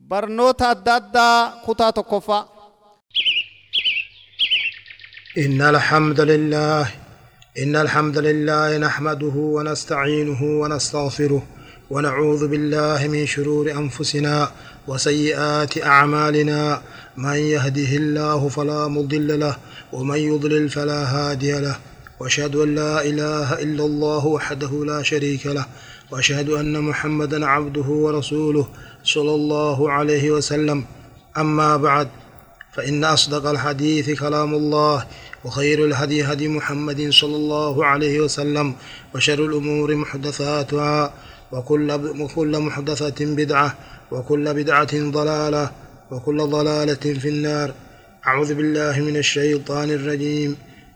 barnoota adda addaa kutaa إن الحمد لله إن الحمد لله نحمده ونستعينه ونستغفره ونعوذ بالله من شرور أنفسنا وسيئات أعمالنا من يهده الله فلا مضل له ومن يضلل فلا هادي له واشهد ان لا اله الا الله وحده لا شريك له وأشهد أن محمدا عبده ورسوله صلى الله عليه وسلم. أما بعد فإن أصدق الحديث كلام الله وخير الهدي هدي محمد صلى الله عليه وسلم وشر الأمور محدثاتها وكل وكل محدثة بدعة وكل بدعة ضلالة وكل ضلالة في النار. أعوذ بالله من الشيطان الرجيم.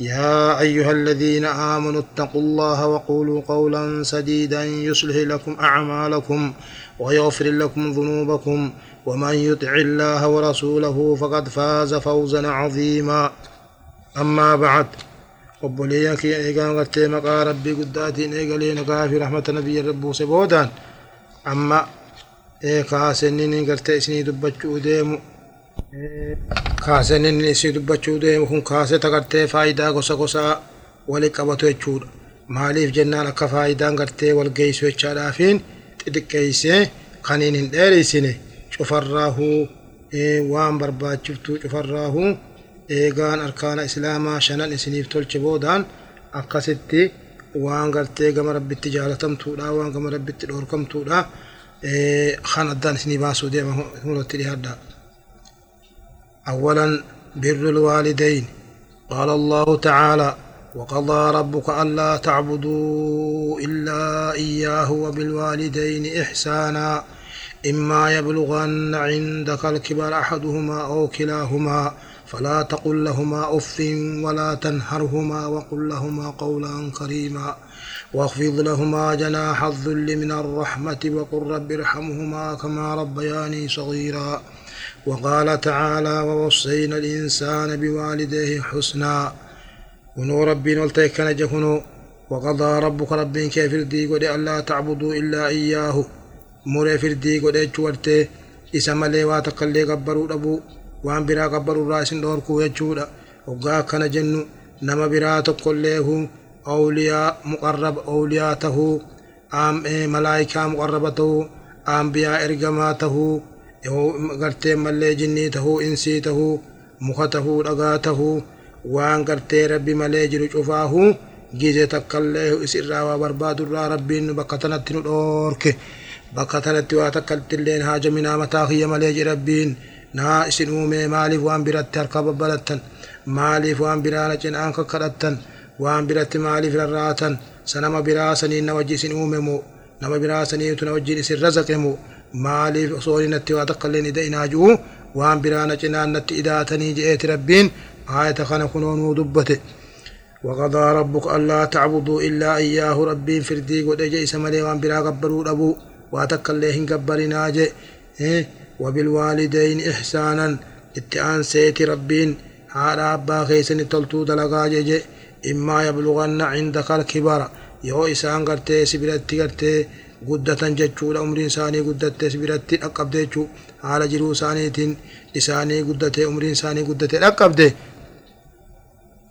يا أيها الذين آمنوا اتقوا الله وقولوا قولا سديدا يصلح لكم أعمالكم ويغفر لكم ذنوبكم ومن يطع الله ورسوله فقد فاز فوزا عظيما. أما بعد قبل لي كي إيقان قتيم قال ربي قداتي نيقلين في رحمة نبي رب سبودان. أما إيقا سنيني قرتي إسني دبتشو ديمو kaasennin isinii dubbachuu deemu kun kaaseta gartee faayidaa gosa gosaa wali qabatu jechuudha maaliif jennaan akka faayidaan gartee wal geessu jechaadhaafiin xixiqqeessee kaniin hin dheereessine cufarraahuu waan barbaachiftuu cufarraahuu eegaan arkaana islaamaa shanan isiniif tolche boodaan akkasitti waan gartee gama rabbitti jaalatamtuudha waan gama rabbitti dhoorkamtuudha kan addaan isinii baasuu deema mulatti dhiyaadha أولا بر الوالدين. قال الله تعالى وقضى ربك ألا تعبدوا إلا إياه وبالوالدين إحسانا. إما يبلغن عندك الكبر أحدهما أو كلاهما فلا تقل لهما أف ولا تنهرهما وقل لهما قولا كريما. واخفض لهما جناح الذل من الرحمة وقل رب ارحمهما كما ربياني صغيرا. وقال تعالى ووصينا الإنسان بوالديه حسنا. كنوا ربين والتيكن جهنوا وقضى ربك رب كيف الديق ودي ألا تعبدوا إلا إياه. مري في الديق ودي جورته إسم لي واتقل لي قبروا لبو وان برا قبروا رأس دوركو يجود وقا كان جنو نما برا تقل له أولياء مقرب أولياته آم إيه ملائكة مقربته. آم بيا إرقماته tahuu gartee mallee jinnii tahuu insii tahuu muka tahuu dhagaa tahuu waan gartee rabbi malee jiru cufaahuu gize takkallee isirraa waa barbaadurraa rabbiin bakka tanatti nu dhoorke bakka tanatti waa takkattilleen haajaminaa mataa kiyya malee ji rabbiin naa isin uume maaliif waan biratti harka babbalattan maaliif waan biraana cinaan kakkadhattan waan biratti maaliif rarraatan sanama biraa saniin na wajji isin uume moo nama biraa saniitu na wajjiin isin razaqe moo maaliif osoo natti waa takkalleen ida inaaju'u waan biraana cinaan natti idaatanii je'eeti rabbiin. Aayata kana kunoonuu dubbate. وقضى ربك ألا تعبدوا إلا إياه ربين فردي قد أجي سملي وان برا قبروا أبو واتكاللهن قبرنا جي إيه وبالوالدين إحسانا اتعان سيتي ربين هذا أبا خيسن تلتو دلقا جي إما يبلغن عندك الكبار يو إسان قرتي سبرتي قرتي قدة جتشو لأمر إنساني قدة سبرتي أقب ديشو على جلو سانيتين إساني قدة أمر إنساني قدة أقب دي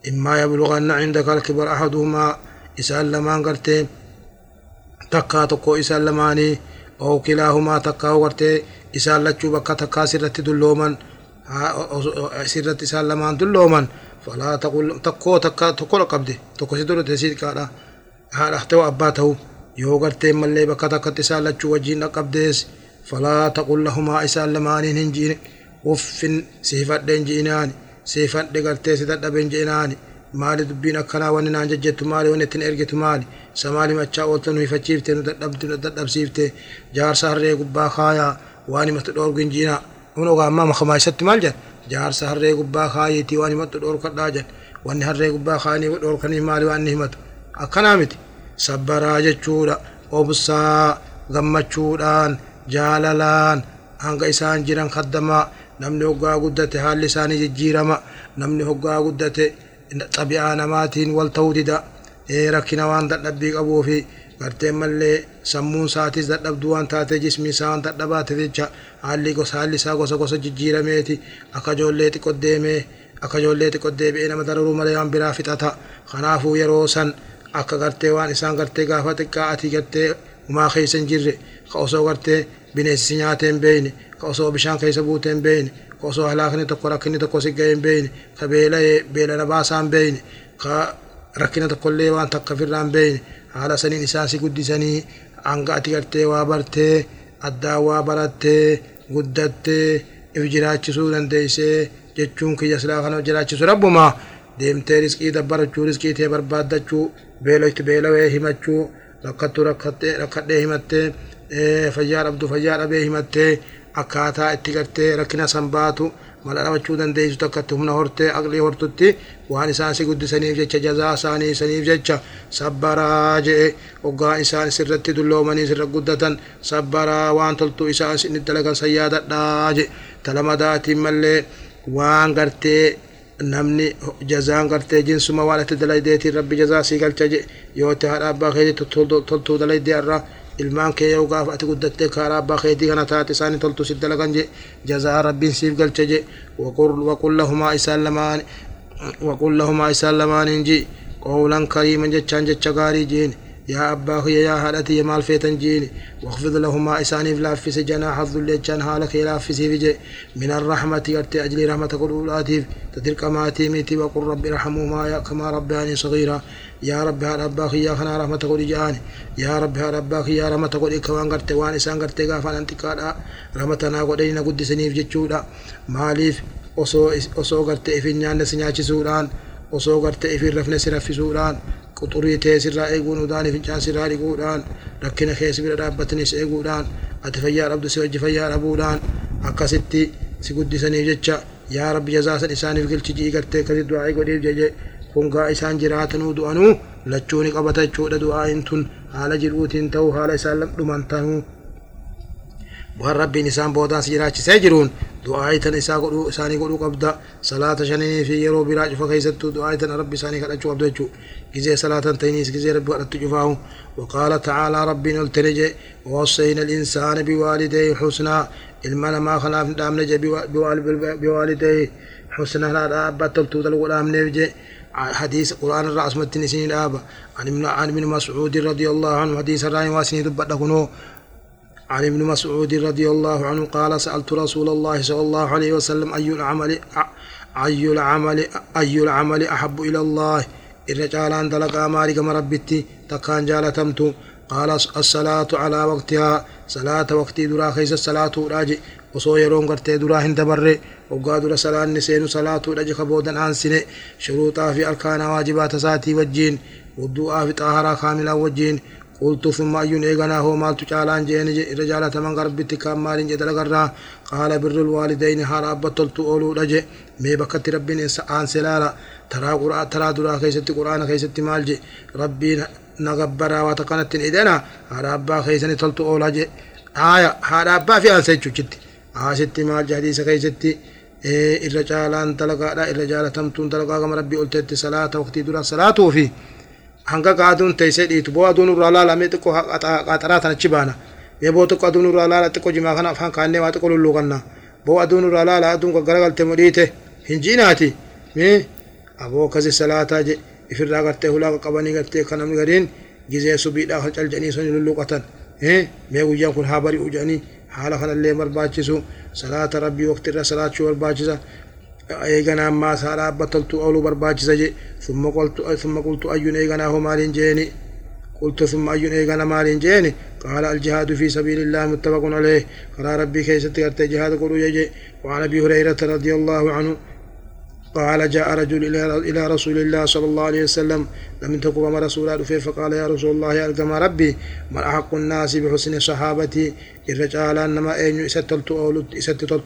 إما يبلغن عندك الكبر أحدهما إسان لمان قرتي تكا تكو إسان لماني أو كلاهما تكا قرتي isaan lachuu bakka takkaa sirratti dullooman sirratti isaan lamaan dullooman. Falaa takkoo takka tokko qabde tokko si dura siidqaadha haadha ta'u abbaa ta'u. Yoo gartee mallee bakka takkatti isaan lachuu wajjiin dhaqqabdees falaa taqul lahumaa isaan lamaaniin hin jiine uffin siifadhe hin jiinaani siifadhe gartee si dadhabe hin jiinaani maali dubbiin akkanaa wanni naan jejjettu maali wanni ittiin ergitu maali isa maali machaa oolta nu hifachiifte nu dadhabsiifte jaarsa harree gubbaa kaayaa waan himatu dhoorgu hin jiinaa kun ogaa ammaa makamaa isatti maal jedha jaarsa harree gubbaa kaayitii waan himattu dhoorkadhaa jedhe wanni harree gubbaa kaanii dhoorkanii maali waan inni himatu akkanaa miti sabbaraa jechuudha. Obsaa gammachuudhaan jaalalaan hanga isaan jiran kaddamaa namni hoggaa guddate haalli isaanii jijjiirama. Namni hoggaa guddate xabi'aa namaatiin wal ta'uu dida. Rakkina waan dadhabbii qabuu fi gartee mallee sammuun isaatis dadhabduu waan taate jismi isaa waan dadhabaate jecha haalli isaa gosa gosa jijjiirameeti. Akka ijoollee xiqqoo deemee akka ijoollee xiqqoo deebi'ee nama dararuu malee waan biraa fixata. Kanaafuu yeroo san akka gartee waan isaan gartee gaafa xiqqaa ati gartee humaa keessa hin jirre ka osoo gartee bineensi nyaatee hin beeyne ka osoo bishaan keessa buutee hin beeyne ka osoo halaakni tokko rakkinni tokko si ga'ee hin beeyne ka beela'ee beelana baasaa hin beeyne ka rakkina tokkollee waan takka ofirraa hin beeyne haala saniin isaan si guddisanii hanga ati gartee waa bartee addaan waa barattee guddattee if jiraachisuu dandeessee jechuun kiyya silaa kana jiraachisu rabbumaa deemtee riskii dabbarachuu riskii tee barbaaddachuu beelotti beelawee himachuu rakkattuu rakkadhee himattee fayyaa dhabdu fayyaa dhabee himattee akkaataa itti gartee rakkina san baatu mala dhabachuu dandeessu takkatti humna hortee aqlii hortutti waan isaan si guddisaniif jecha jazaa isaanii saniif jecha sabbaraa je'e hoggaan isaan sirratti dulloomanii sirra guddatan sabbaraa waan toltuu isaan isin dalagan san yaadadhaa je talamadaatiin mallee waan gartee namni jazaan gartee jinsuma waan itti dalaydeetiin rabbi jazaa sii galcha je yoo itti haadha abbaa keetii toltuu dalaydee irraa ilmaan kee yoo gaafa ati guddattee karaa abbaa keetii kana taate isaanii toltu si dalagan je jazaa rabbiin siif galcha je waqul lahumaa isaan lamaan waqul lahumaa isaan lamaaniin ji qawlan kariiman jechaan jecha gaarii jiin يا أبا خي يا هالتي يا مال فيتن جيني واخفض لهما إساني في سجنا حظ اللي كان هالك يلا في سيفي من الرحمة يرتي أجلي رحمة كل أولاتي تترك ما تيميتي وقل رب رحمهما يا كما رباني صغيرا. يا رب هال أبا يا خنا رحمة كل جاني يا رب هال أبا خي يا رحمة كل إكوان قرتي وان إسان قرتي غافان أنت كالا رحمة ناقودين قد سنيف جتشودا ماليف أصو أصو قرتي إفن يان نسنياتي سوران أصو قرتي إفن رفن سرف سوران quxurii tee sirraa eeguudhaan fincaan sirraa dhiquudhaan rakkina keessa bira dhaabbatanis eeguudhaan ati fayyaa dhabdu si wajji fayyaa dhabuudhaan akkasitti si guddisaniif jecha yaa rabbi jazaasan isaaniif galchi ji'i gartee akkasitti du'aa godhiif jeje kun gaa isaan jiraatanuu du'anuu lachuu ni qabata jechuudha du'aayin tun haala jiruutiin ta'uu haala isaan dhuman ta'uu waan rabbiin isaan boodaan si jiraachisee jiruun du'aayi tan isaa godhuu isaanii godhuu qabda salaata shanii fi yeroo biraa cufa keessattuu du'aayi tan rabbi isaanii kadhachuu qabda jechuu gizee salaatan ta'iniis gizee rabbi kadhattu cufaahu وقال تعالى ربي نلتنجي ووصينا الإنسان بوالديه حسنا ilma namaa kanaaf dhaamne je biwaalidee xusna kana abbatoltuu dalgu dhaamneef je حديث قرآن الرأس متن سنين آبا عن ابن عن ابن مسعود رضي الله عنه حديث الرأي واسني دبت عن ابن مسعود رضي الله عنه قال سألت رسول الله صلى الله عليه وسلم أي العمل أي العمل أي العمل أحب إلى الله؟ إن قال أن تلقى مالك مربتي تكان جالتمت قال الصلاة على وقتها. صلاة وقتي درا خيس الصلاة راجي. وصو يرون قرتي درا هند بره وقاد رسالة النسين صلاة راجي خبودا عن سنة شروطا في أركان واجبات ساتي والجين والدعاء في طهارة كاملة والجين qultu summa ayyuun eeganaa hoo maaltu caalaan jeeni irra jaalataman garbitti kaan maaliin jedha lagarraa qaala birrul waalidayni haala abba toltu ooluudha je mee bakkatti rabbiin aanse laala taraa duraa keessatti quraana keessatti maal je rabbiin nagabbaraa waa takkanatti hin idana haadha abbaa keessani toltu oolaa je haaya haadha abbaa fi aansa jechuuchitti asitti maal hadiisa keessatti irra caalaan dalagaadha irra jaalatamtuun dalagaa gama rabbii olteetti salaata waqtii dura salaatuu fi hanga qaaduun teessee dhiitu boo aduun irraa laalamee xiqqoo qaxaraa tanachi baana mee boo xiqqoo aduun irraa laala xiqqoo jimaa kana afaan kaannee waa xiqqoo lulluuqanna boo aduun irraa laala aduun gaggaragaltee mudhiite hin jiinaati aboo akkasi salaataa je ifirraa gartee hulaa qaqqabanii gartee kan namni gariin gizee subiidhaa kan calcanii sun lulluuqatan mee guyyaan kun haa bari'u jedhanii haala kanallee barbaachisu salaata rabbii waqtirra salaachuu barbaachisa eeganaa ammaa saa dhaabbatoltu ooluu barbaachisa je summa qultu ayyun eeganaa hoo maaliin jeeni? قلت ثم أي إيغانا مالين جيني قال الجهاد في سبيل الله متفق عليه قال ربي كيف ستغرت جهاد قلوا يجي وعن أبي هريرة رضي الله عنه قال جاء رجل إلى رسول الله صلى الله عليه وسلم لم تقم رسول الله فقال يا رسول الله ألقم ربي من أحق الناس بحسن صحابتي الرجال أنما أين إستلت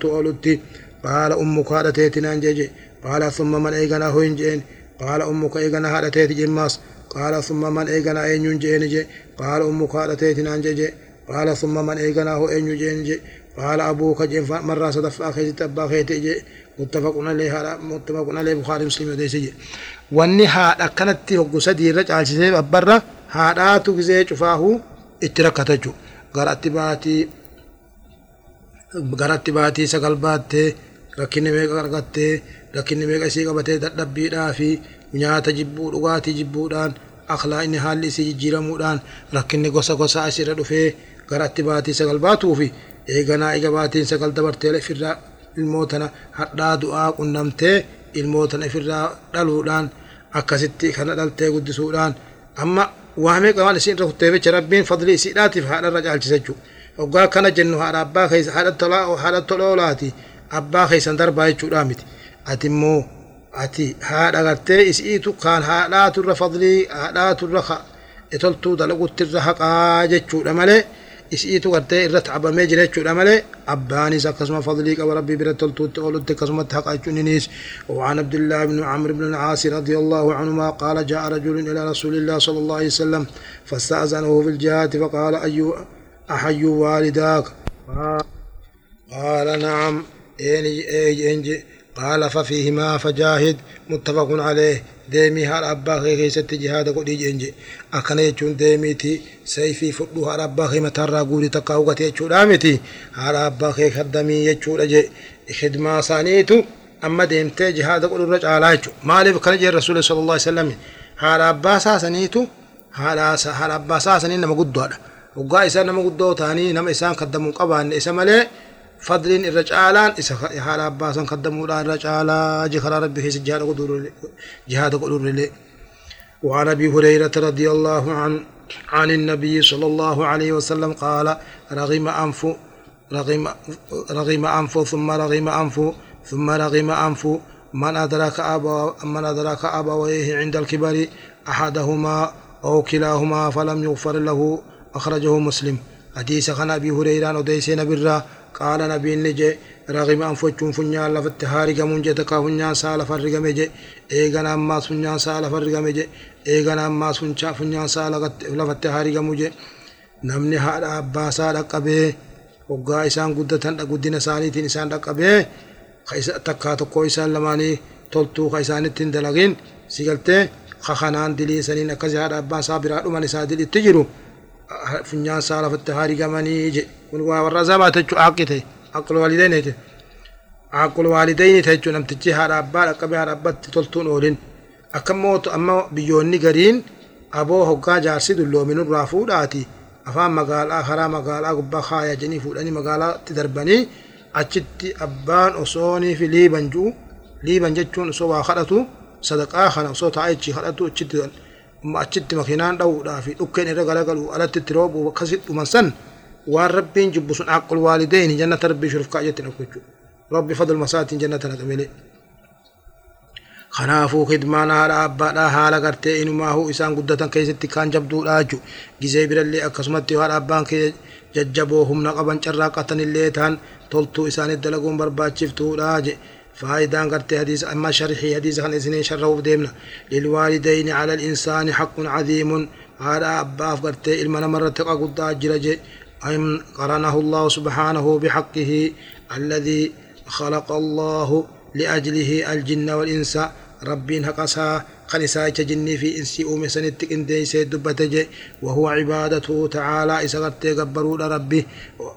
أولت قال أمك هذا تيتنا جي قال ثم من إيغنا هوين جين قال أمك إيغنا هذا تيت جماس قال ثم من إيغنا أين جين جي قال أمك هذا تيتنا جي قال ثم من إيغنا هو أين جين جي قال أبوك جين مرة صدف أخي تبا خيتي جي متفق عليه متفق عليه بخاري مسلم وديسي wanni haadha akkanatti hoggu sadii irra caalchisee abbarra haadhaatu gisee cufaahu itti rakkata jechu garatti baatii garatti baatii sagal rakkinni meeqa argattee rakkinni meeqa isii qabatee dadhabbiidhaa fi nyaata jibbuu dhugaatii jibbuudhaan akhlaaqni haalli isii jijjiiramuudhaan rakkinni gosa gosa asirra dhufee garatti baatii sagal baatuu fi eeganaa ega baatiin sagal dabartee ifirraa ilmootana hadhaa du'aa qunnamtee ilmootana ifirraa dhaluudhaan akkasitti kana dhaltee guddisuudhaan amma waamee qaban isin irra kuttee jecha rabbiin fadlii isiidhaatiif haadharra caalchisa jechuudha. Hoggaa akkana jennu haadha abbaa keessa haadha toloolaati abbaa keessan darbaa jechuudha miti. Ati immoo ati haadha gartee isiitu kaan haadhaaturra fadlii haadhaaturra toltuu dalaguttirra haqaa jechuudha malee. isiitu gartee irratti abamee jira jechuudha malee abbaanis akkasuma fadlii qaba rabbii bira toltuutti oolutti akkasumatti haqa jechuun innis وعن عبد الله بن عمرو بن العاص رضي الله عنهما قال جاء رجل إلى رسول الله صلى الله عليه وسلم فاستأذنه في الجهاد فقال أي أحي نعم إنجي قال ففيهما فجاهد متفق عليه deemii haadha abbaa kee keessatti jihaada godhii jeenje akkana jechuun deemiiti sayfii fudhu haadha abbaa kee mataarraa guurii takka hugate jechuudha miti haadha abbaa kee kaddamii jechuudha je khidmaa isaaniitu amma deemtee jihaada godhurra caalaa jechuudha maaliif kana jee rasuulli sallallahu alaihi wasallam haadha abbaa saasaniitu haadha abbaa saasanii nama guddoodha waggaa isaa nama guddoo ta'anii nama isaan kaddamuu qabaanne isa malee فضلين الرجالان حال عباسا قدموا لا الرجالا جخر ربي في جهاد قدور جهاد قدور لي وعن ابي هريره رضي الله عن عن النبي صلى الله عليه وسلم قال رغم انف رغم رغم انف ثم رغم انف ثم رغم انف من ادرك ابا من ادرك ابويه عند الكبر احدهما أو كلاهما فلم يغفر له اخرجه مسلم حديث عن ابي هريره وديسين بالرا قال نبي نجي رغم أنفجون فنيا لفت هارغ منجة كا فنيا سال فرغ مجي. إيغانا ما فنيا سال فرغ مجي. إيغانا ما فنيا فنيا سال لفت هارغ مجي نمني هذا أباسا لقبه وقا إسان قدتن قدنا سانيتين إسان لقبه خيسا تكا تكو إسان لماني. تلتو خيسانتين دلغين. سيقلتي خخنان دلي سنين أكزي هذا أباسا برادو من إسان تجرو. saa lafatti haarigamanii je kun waa warra zabaa jechuun haqite haqqul waalidayni jechuun haqqul waalidayni jechuun namtichi haadha abbaa dhaqqabee haadha abbaatti toltuun oolin akka mootu amma biyyoonni gariin aboo hoggaa jaarsi dulloominuu irraa fuudhaati afaan magaalaa karaa magaalaa gubbaa kaaya janii fuudhanii magaalaatti darbanii achitti abbaan osoonii fi liiban ji'u liiban jechuun osoo waa kadhatu sadaqaa kana osoo taa'ee achi kadhatu achitti achitti makiinaan dha'uudhaa fi dhukkeen irra galagalu alatti itti waan rabbiin jibbu sun haqqul waalidayni jannata rabbii shurufkaa jetti dhaqu jechuudha rabbi fadl masaatiin jannata naqa malee. Kanaafuu khidmaan haadha abbaadhaa haala gartee inumaahu isaan guddatan keessatti kaan jabduudha jechuudha. Gizee birallee akkasumatti haadha abbaan kee jajjaboo humna qaban carraaqatanillee ta'an toltuu isaaniif dalaguun barbaachiftuudha jedhe. فايدان قرتي حديث أما شرحي حديث خان إسنين شره ديمنا للوالدين على الإنسان حق عظيم على أباف قرتي المنا مرة قد أجرج أن قرنه الله سبحانه بحقه الذي خلق الله لأجله الجن والإنس. ربين هقسا خنسا جني في إنسي أومي سنتك إندي سيدبتج وهو عبادته تعالى. إسا قرتي قبروا ربي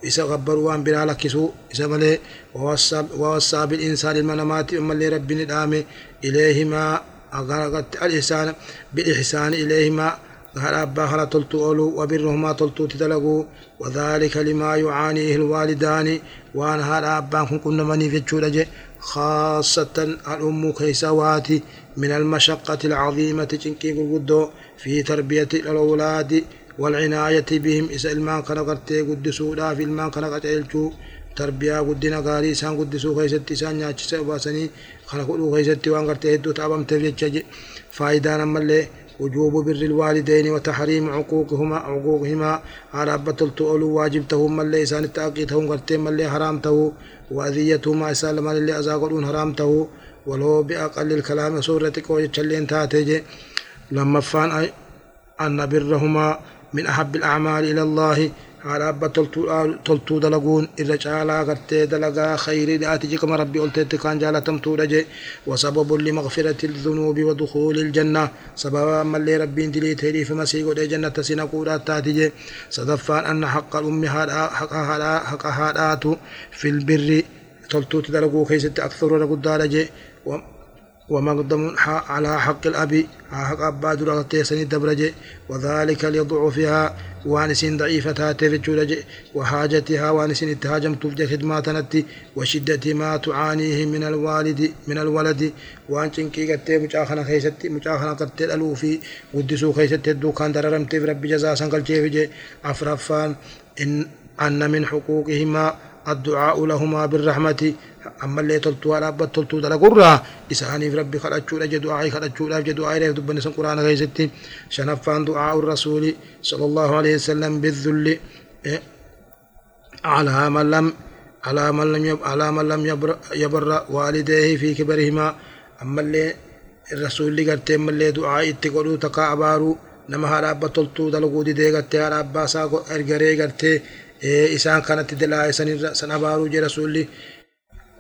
إسا قبروا أن بلا لكسو. إسا ملي. ووصى بالإنسان المنامات أما اللي ربي ندامي. إليهما أغرقت الإحسان. بالإحسان إليهما هل أبا هل تلتو أولو وبرهما تلتو تتلقوا وذلك لما يعانيه الوالدان. وأن هل أبا كنا مني في الجولة خاصة الأم كيسواتي من المشقة العظيمة تنكي قدو في تربية الأولاد والعناية بهم. إذا المان كان قرتي قدسوا لا في المان كان قتلتو تربية قدنا قاري إسان قدسوا خيست إسان وباسني خلق قلو خيست وان قرتي هدو تابم تفجج فايدان أما اللي وجوب بر الوالدين وتحريم عقوقهما عقوقهما. على بطل تؤلو واجبتهم من ليسان التأقيتهم قرتين من لي حرامته وأذيتهما إسالما اللي أزاقلون حرامته. ولو بأقل الكلام سورتك ويتشلين تاتيجي لما فان أن برهما من أحب الأعمال إلى الله تلتو دلقون إذا جالا قرتي دلقا خير لآتي جكم ربي قلت كان جالا تمتو رجي وسبب لمغفرة الذنوب ودخول الجنة سببا من اللي ربي دلي تهدي في مسيح ودي جنة سنقودات تاتي صدفان أن حق الأم حق هادات في البر تلتو تدلقو خيست أكثر رقود دارجي ومقدم على حق الأب حق أبا درغتي سني دبرج وذلك لضعفها وانس ضعيفة تفجرج وحاجتها وانس اتهاجم تفج خدماتنتي وشدة ما تعانيه من الوالد من الولد. وان تنكي قد مجاخنا خيست مجاخنا قد الألوفي ودسو خيست الدوكان دررمت في رب جزا سنقل جيفج. عفرفان إن أن من حقوقهما الدعاء لهما بالرحمة ammallee toltuu dhaabbat toltuu dalagurraa isaaniif rabbi kadhachuudha jedhu aayii kadhachuudhaaf jedhu aayii dubbanne san quraana keessatti shanaffaan du'aa'u rasuuli sallallahu alaihi wasallam bidzulli على من لم على من لم على من لم يبر والديه في كبرهما أما اللي الرسول اللي قرتي أما اللي دعاء اتقلوا تقا أبارو نما هذا بطلتو دلقو دي دي قرتي هذا أباسا أرقري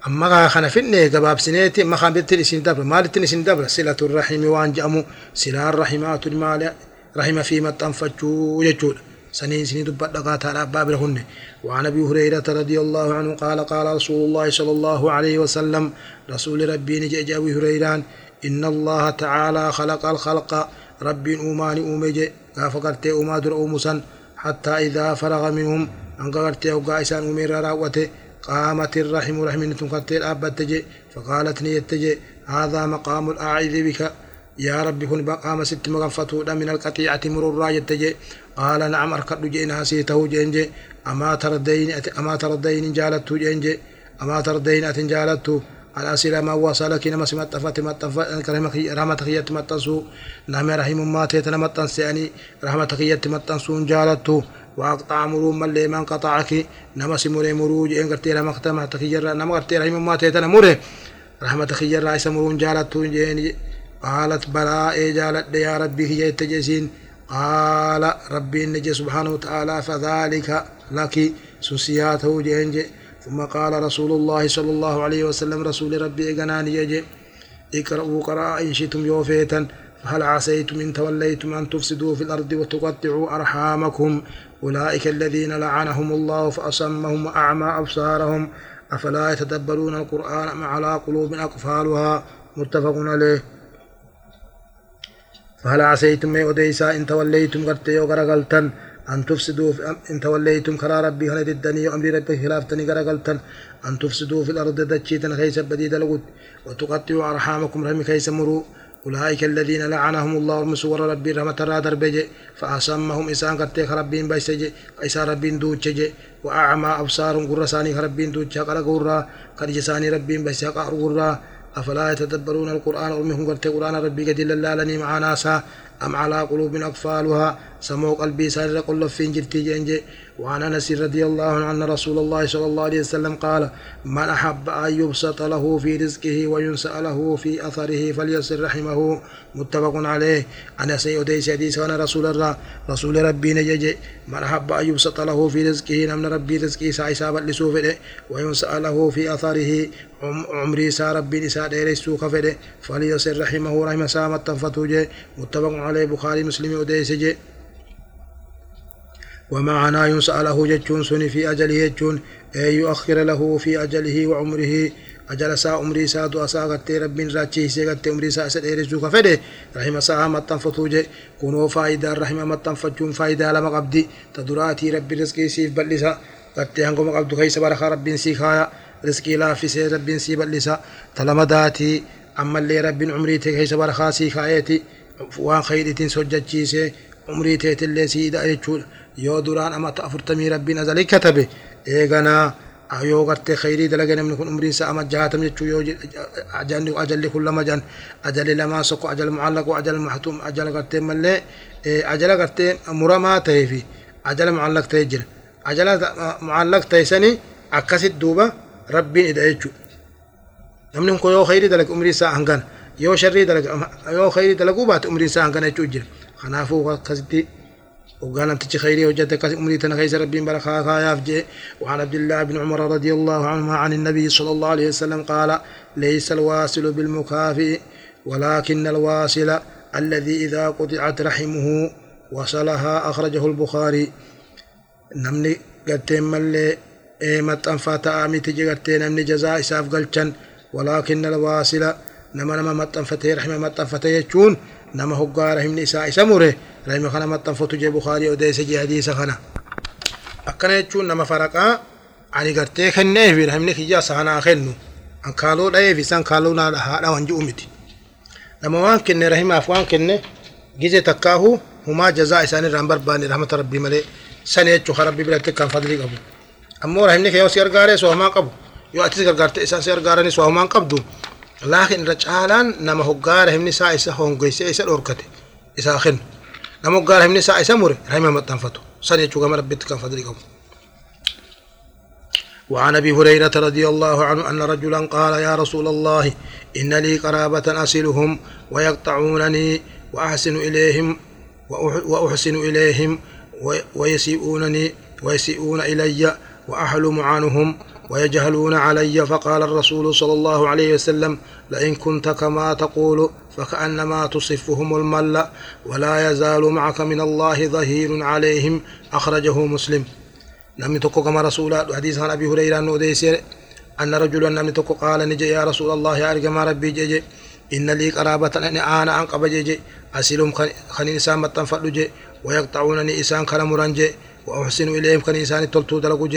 أما خنا فيني جباب سنيتي ما خان بيتي سين دبر مال تني سين دبر صلة الرحم وان جامو صلة الرحمات المال رحم فيما تنفجو يجول سنين سنين دبت دقات على باب لهن وعن ابي هريره رضي الله عنه قال قال رسول الله صلى الله عليه وسلم رسول ربي نجي ابي هريران ان الله تعالى خلق الخلق ربي اومان اومج فقرت اوما در حتى اذا فرغ منهم انقرت اوغا امير راوته قامت الرحم رحم تنقتل أبتجي فقالت نيتجي هذا مقام الأعيذ بك. يا رب كن بقام ست مغفتو من القطيعة مرر يتجي قال نعم أركض جينا سيته جنجي أما تردين أما تردين جالته جنجي أما تردين أتن جالته على سلا ما وصلك؟ نما سمت فات مت كرمك رحمة خيت متنسو نعم رحم ما تيتنا متنسي رحمة خيت متنسو جالته واقطع مرو من من قطعك. نما سموري مروج. إن قرتي لما ختم تخير نما قرتي رحم ما تيتنا مره رحمة خير رايس مرون جالت جيني قالت إي جالت يا ربي هي تجسين قال ربي النجي سبحانه وتعالى فذلك لك. سسياته جينجي ثم قال رسول الله صلى الله عليه وسلم رسول ربي إغناني يجي اقرأوا قراء إن شئتم يوفيتا. فهل عسيتم إن توليتم أن تفسدوا في الأرض وتقطعوا أرحامكم؟ أولئك الذين لعنهم الله فأصمهم وأعمى أبصارهم. أفلا يتدبرون القرآن أم على قلوب أقفالها؟ متفق عليه. فهل عسيتم ما أديسا إن توليتم قرتي وقرقلتن أن تفسدوا في إن توليتم كرا ربي هل الدنيا وأمر ربي خلافتني قرقلتن أن تفسدوا في الأرض دجيتا خيس بديد لغد وتقطعوا أرحامكم رحم كيس مروا أولئك الذين لعنهم الله ومسور ربي رحمة را دربجي فأسمهم إسان قرتي خربين بيسجي إسان ربين دوجي وأعمى أبصارهم قرساني خربين دوجي قرى قرى قد جساني ربين بيسجي قرى أفلا يتدبرون القرآن أمهم قرتي قرآن ربي قد لله مع ناسا أم على قلوب أقفالها سمو قلبي سار قل في جرتي جنجي وعن أنس رضي الله عنه رسول الله صلى الله عليه وسلم قال من أحب أن يبسط له في رزقه وينسأ له في أثره فليصل رحمه. متفق عليه. أنا سيدي سيدي سوانا رسول الله رسول ربي نجي من أحب أن يبسط له في رزقه. نمن ربي رزقه ساي سابت لسوفه وينسأ له في أثره عمري سا ربي نساء ديرسو كفده فليصل رحمه رحمه سامت تنفتوجه متفق عليه. بخاري مسلم وديسجه ومعنى يسأله جتون سن في أجله جتون أي يؤخر له في أجله وعمره. أجل سا عمري سا دو أسا غتي رب راچي سي غتي عمري سا سد إرزو كفده رحم سا متن فتوجه كونو فايدة رحم متن فتجون فايدة لما قبدي تدراتي رب رزقي سيف بلسا غتي هنگو مقبدو خيس برخ رب سي خايا. رزقي لا في سي رب سي بلسا تلمداتي أما اللي رب عمري تي خيس برخا سي خايتي. وان خيرتين سججي سي. تيت اللي سيدا يجول yoo duraan amata afurtamii rabbiin azalii katabe eeganaa yoo gartee khayrii dalage namni kun umriin isaa ama jahaatam jechuu yoo ajalli ajalli kun lama jan ajalli lamaan sokko ajal mucallaq ajal maxtuum ajal gartee mallee ajala gartee muramaa ta'ee fi ajala mucallaq ta'ee jira ajala mucallaq ta'e sani akkasit duuba rabbiin ida jechuu namni kun yoo khayrii dalage umriin isaa hangana yoo sharrii dalage yoo khayrii dalaguu baate umriin isaa hangana jechuu jira kanaafuu akkasitti وقال أنت خيري وجدت أمريتنا خيس ربي بركة خاياف جي وعن عبد الله بن عمر رضي الله عنهما عن النبي صلى الله عليه وسلم قال ليس الواصل بالمكافئ ولكن الواصل الذي إذا قطعت رحمه وصلها أخرجه البخاري نمني قد ملي متن فاتا آمي تجي قد نمني جزاء إساف قلتشن ولكن الواصل نما نما متن فتي رحمه متن فتي يجون نما هقا رحمني إساء إسامره رحمه خنا متن فتو جي بخاري وديس جي حديث خنا أكنا يجون نما فرقا ani gartee kenneefi namni kiyya saanaa kennu an kaaloo dha'eef isaan kaaloo naa haadha waan ji'u miti nama waan kenne rahimaaf waan kenne gize takkaahu humaa jazaa isaan irraan barbaanne rahmata rabbii malee san jechuu kan rabbii biratti kan fadlii qabu ammoo rahimni yoo si gargaaree soomaa qabu yoo atis gargaarte isaan si gargaaranii soomaan qabdu لكن رجالا نمه قال هم نساء إسا هون قيسة إسا الأركت إسا أخن نمه قال هم نساء إسا مره رحمة متنفته صلى يتوقع مربتك فضلكم وعن أبي هريرة رضي الله عنه أن رجلا قال يا رسول الله إن لي قرابة أصلهم ويقطعونني وأحسن إليهم وأحسن إليهم ويسيئونني ويسيئون إلي وأحلم عنهم ويجهلون علي فقال الرسول صلى الله عليه وسلم لئن كنت كما تقول فكأنما تصفهم الملا ولا يزال معك من الله ظهير عليهم أخرجه مسلم. نعم، لم كما رسول حديث عن أبي هريرة أن أن رجلا نعم، لم قال نجي يا رسول الله أرجم ربي جي جي. إن لي قرابة أن أنا أنقب جي جي. أسلم خني إسان ويقطعونني إسان كلام رنجي وأحسن إليهم كان إنسان تلتو دلقو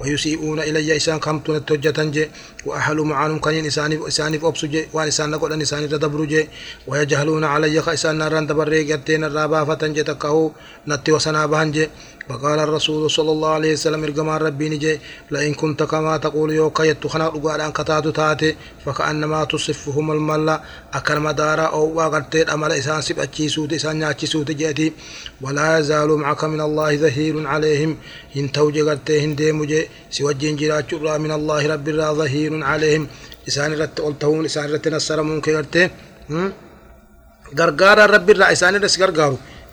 ويسيئون إلي إنسان كم تنتجة جي وأحل معانهم كان إنسان إنسان أبسو جي وأن إنسان نقول أن إنسان ردبرو جي ويجهلون علي خإنسان ناران دبري قدين الرابا فتن جي تكهو نتي وسنا بهن جي. فقال الرسول صلى الله عليه وسلم ارجما ربي نجي لئن كنت كما تقول يو كيت خنا قال ان كتاتو تاتي فكأنما تصفهم الملا اكل مدارا أو وقت أمل إسان سب اچيسوت إسان اچيسوت جيتي ولا يزال معك من الله ظهير عليهم إن توجي قلت هندي مجي سوجين جرا من الله رب الرا ظهير عليهم إسان رت قلتون إسان رت نصر ممكن قلت غرغار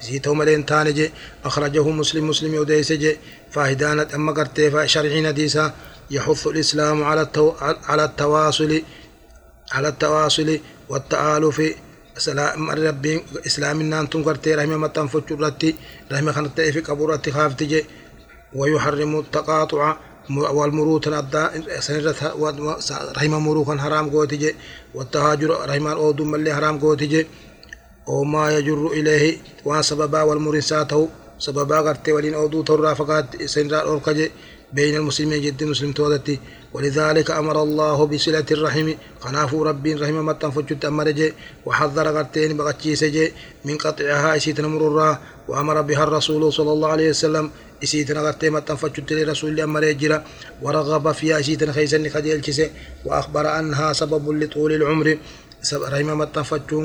غرغارو زيتو ملين تانجي أخرجه مسلم مسلم يوديسجي فاهدانة أما قرتي فشرعين ديسا. يحث الإسلام على التو... على التواصل على التواصل والتآلف. سلام ربي إسلام نانتم قرتي رحمة متن فجرتي رحمة خنت في قبورتي خافتجي ويحرم التقاطع والمروت الأداء. سنرة رحمة مروخا حرام قوتي والتهاجر رحمة أودم اللي حرام قوتي وما يجر إليه وسببا والمرساته سببا قرتي ولين أودو ترى فقط سنرا أوركج بين المسلمين جد مسلم تودتي. ولذلك أمر الله بصلة الرحم. خنافو ربي رحمه متن فجت أمرج. وحذر قرتين بغتشي سجي من قطعها إسيتنا مرورا. وأمر بها الرسول صلى الله عليه وسلم. إسيتنا قرتي متن فجت لرسول أمر ورغب فيها إسيتنا خيسن خجيل وأخبر أنها سبب لطول العمر.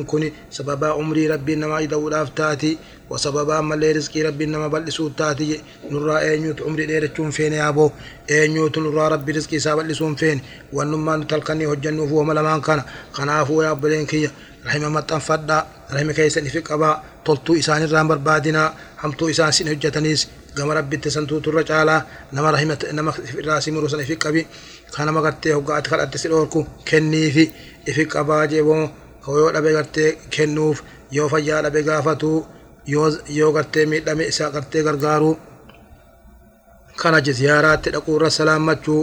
كوني سببا عمري ربي نما يدولاف تاتي وسببا مالي رزقي ربي نما بلسو تاتي نرى اينيوت عمري ديرتون فين يا أبو؟ اينيوت نرى ربي رزقي سابلسون فين؟ ونمان تلقني هجنو فو ملمان كان. خنافو يا بلين كي رحمة متنفدا رحمة كيسن في قبا تلتو إسان الرام بربادنا همتو إسان سن هجتنيس gama rabbitti santuu turra caalaa nama rahimata nama irraa si muru sana ifi qabi kanama gartee hoggaati kadhatte si dhoorku kenniifi ifi qabaa jeeboo yoo dhabe gartee kennuuf yoo fayyaa dhabe gaafatu yoo gartee miidhame isaa gartee gargaaruu kana je ziyaaraatti dhaquurra salaammachuu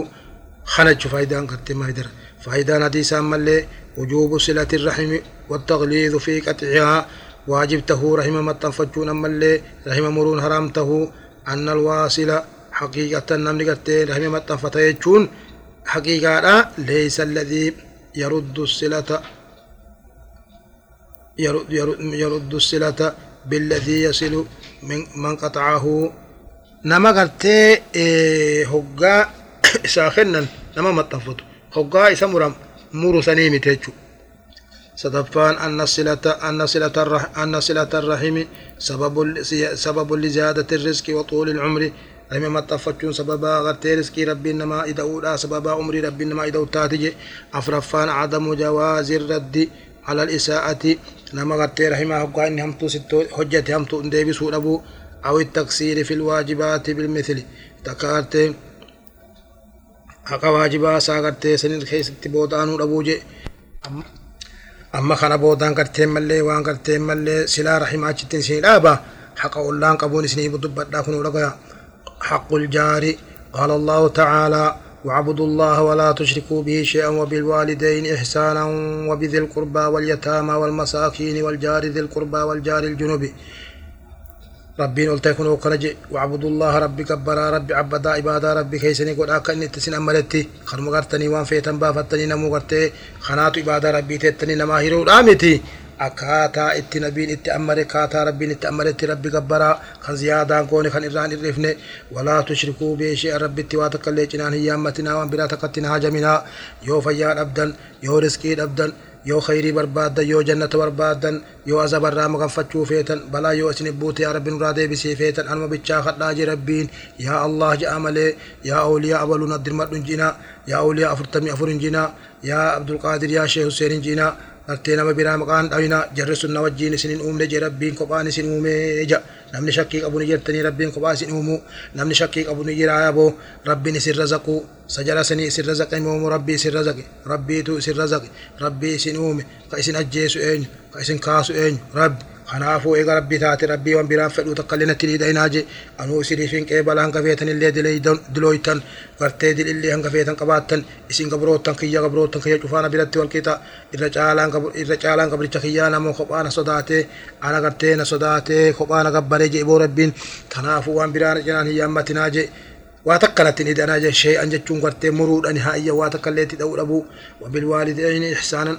kana jechu faayidaan gartee maayidara faayidaan hadiisaan mallee wujuubu silati irrahimi والتغليظ في قطعها واجبته رحمه متنفجون أما اللي رحمه مرون حرامته أن الواصل حقيقة نمني قرتي رحمه متنفتا حقيقة ليس الذي يرد الصلة. يرد, يرد, يرد الصلة بالذي يصل من, من قطعه. نما قرتي إيه هقا isaa kennan nama maxxanfatu hoggaa isa ستفان أن صلة أن صلة أن صلة الرحم سبب سبب لزيادة الرزق وطول العمر. رحم ما تفتشون سببا غير رزقي ربي إنما إذا أولى سببا عمري ربي إنما إذا أوتاتي. أفرفان عدم جواز الرد على الإساءة. لما غرت رحمه حقا إن هم تو حجة هم تو ندي أو التقصير في الواجبات بالمثل. تكارت أكا واجبا ساغرت سنين خيس تبوتانو ربو جي أما خنا بودان كرتين ملي وان كرتين ملي سلا رحمه أجتين سين أبا حق أولان قبون سنين بدبت داكنو لغا حق الجار قال الله تعالى واعبدوا الله ولا تشركوا به شيئا وبالوالدين إحسانا وبذي القربى واليتامى والمساكين والجار ذي القربى والجار الجنوب ربين قلت يكون وكرج واعبدوا الله ربي كبرا ربي عبدا عبادا ربي كيسني قد أكن نتسن أملتي خرم غرتني وان فيتن بافتني نمو غرتي خنات عبادا ربي تتني نما هيرو رامتي ammare kaataa rabbiin itti ammaretti rabbi gabbaraa kan ziyaadaan goone kan irraan irrifne walaa tushrikuu beeshee rabbitti waa takka illee cinaan hin yaammatinaa waan biraa takkatti hin haajaminaa yoo fayyaa dhabdan yoo riskii dhabdan yoo khayrii barbaaddan yoo jannata barbaaddan yoo azabarraa maganfachuu feetan balaa yoo isin buute yaa rabbi nurraa deebisee feetan anuma bichaa kadhaa je rabbiin yaa allah ja'a malee yaa awliyaa abaluu naddirmadhu hin jinaa yaa awliyaa afurtamii afur hin jinaa yaa abdulqaadir yaa sheeh huseen hin jinaa gartee nama biraa maqaan dhawina jarri sun na wajjiin isinin uumne je rabbiin kophaan isin uumee ja namni shakkii qabu ni jirtanii rabbiin kophaa isin uumu namni shakkii qabu ni jira yaboo rabbiin isin razaqu sajara sanii isin razaqe moomu rabbii isin razaqe rabbiitu isin razaqe rabbii isin uume ka isin ajjeesu eenyu ka isin kaasu eenyu rabbi kanaafuu eega rabbii taate rabbii waan biraan fedhuu takka illee natti dhiidha je anuu isiniif hin qeebala hanga feetan illee dilooytan gartee dilillee hanga feetan qabaattan isin gabroottan kiyya gabroottan kiyya cufaana biratti wal qixa irra caalaan gabricha kiyyaa namoo kophaana sodaatee ana gartee na sodaatee kophaana gabbaree je iboo rabbiin kanaafuu waan biraan cinaan hin yaammatinaa je waa takka natti dhiidhanaa je shee'an jechuun gartee muruudhani haayya waa takka illee itti dha'uu dhabuu wabilwaalidayni ihsaanan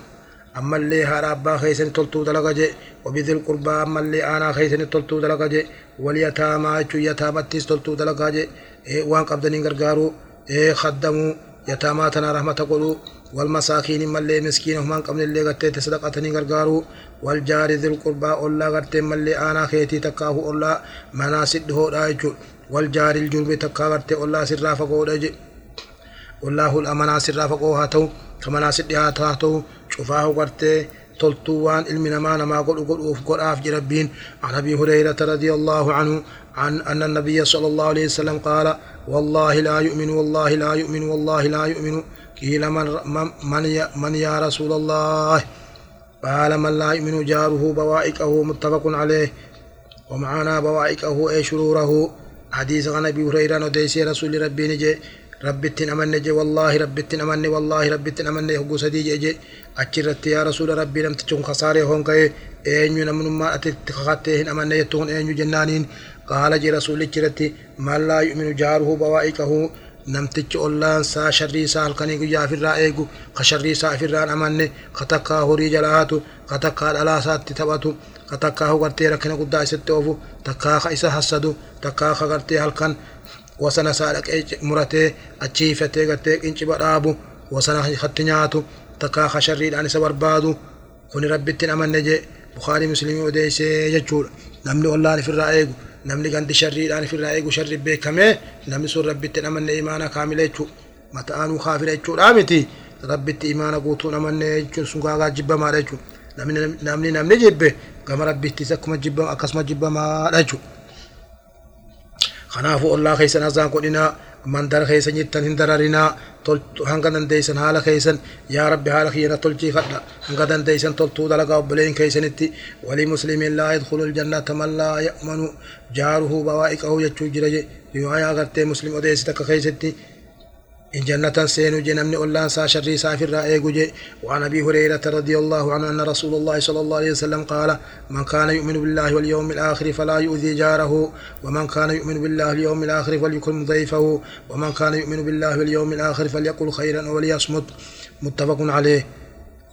أما اللي هارا أبا خيسن تلتو دلقا جي وبذي القربى أما اللي أنا خيسن تلتو دلقا جي واليتامى جو يتامتيس تلتو دلقا جي إيه وان قبضنين غرغارو إيه خدمو يتامى تنا رحمة قلو والمساكين ما اللي مسكين هم قبل اللي غتيت صدقتني غرغارو والجار ذي القربى أولا غرتين ما اللي أنا خيتي تكاهو أولا مناسد هو رايجو والجار الجنب تكا غرتي أولا سرافة قودا والله الأمنا سرافة قوها تو كمنا سدها تاتو شفاه قرتي تلتوان علمنا ما نما قل قل أوف قل آف جربين. عن أبي هريرة رضي الله عنه عن أن النبي صلى الله عليه وسلم قال والله لا يؤمن والله لا يؤمن والله لا يؤمن. قيل من, من, يا من يا رسول الله؟ قال من لا يؤمن جاره بوائكه متفق عليه. ومعنا بوائكه أي شروره؟ حديث عن أبي هريرة وديسي رسول ربي نجي. Je wallaahi rabbittin amanne wallaahi rabbittin amanne hogguu sadii je je achirratti yaa rasuula rabbii namtichi kun kasaaree hoon ka'e eenyu namnummaa atitti kakattee hin amanne jettu kun eenyu jennaaniin qaala je rasuulichi irratti man laa yu'minu jaaruhu bawaa'iqahu namtichi ollaan saa sharrii isaa halkanii guyyaa ofirraa eegu ka sharrii isaa ofirraan amanne ka takkaa horii jala haatu ka takkaa dhalaa isaatti taphatu ka takkaa gartee rakkina guddaa isatti oofu takkaa ka isa hassadu takkaa ka gartee halkan dhaqee muratee achiifatee gartee qinciba dhaabu wasana hatti nyaatu takkaa ka sharriidhaan isa barbaadu kuni rabbittiin amanne jee bukaarii muslimii odeessee jechuudha namni ollaan ifirraa eegu namni gandi sharriidhaan ifirraa eegu sharri beekamee namni sun rabbittiin amanne imaana kaamila jechuu mata'aanuu kaafira jechuudha miti rabbitti imaana guutuun amanne jechuun sun gaagaa jibbamaadha jechuudha namni namni jibbe gama rabbittis akkuma jibbama akkasuma jibbamaadha jechuudha. Kanaafuu ollaa keessan azaan godhinaa mandara keessan jettan hin dararinaa hanga dandeeysan haala keessan yaa rabbi haala kiyyana tolchii kadha hanga dandeeysan toltuu dalagaa obboleen keessanitti walii muslimiin laa yadkhulu aljannata man laa ya'manu jaaruhu bawaa'iqahu jechuu jira riwaayaa agartee muslim odeessit akka keessatti جنة سين جنمن أولان سا شري سافر رأي وعن أبي هريرة رضي الله عنه أن رسول الله صلى الله عليه وسلم قال من كان يؤمن بالله واليوم الآخر فلا يؤذي جاره ومن كان يؤمن بالله واليوم الآخر فليكرم ضيفه ومن كان يؤمن بالله واليوم الآخر فليقل خيرا وليصمت. متفق عليه.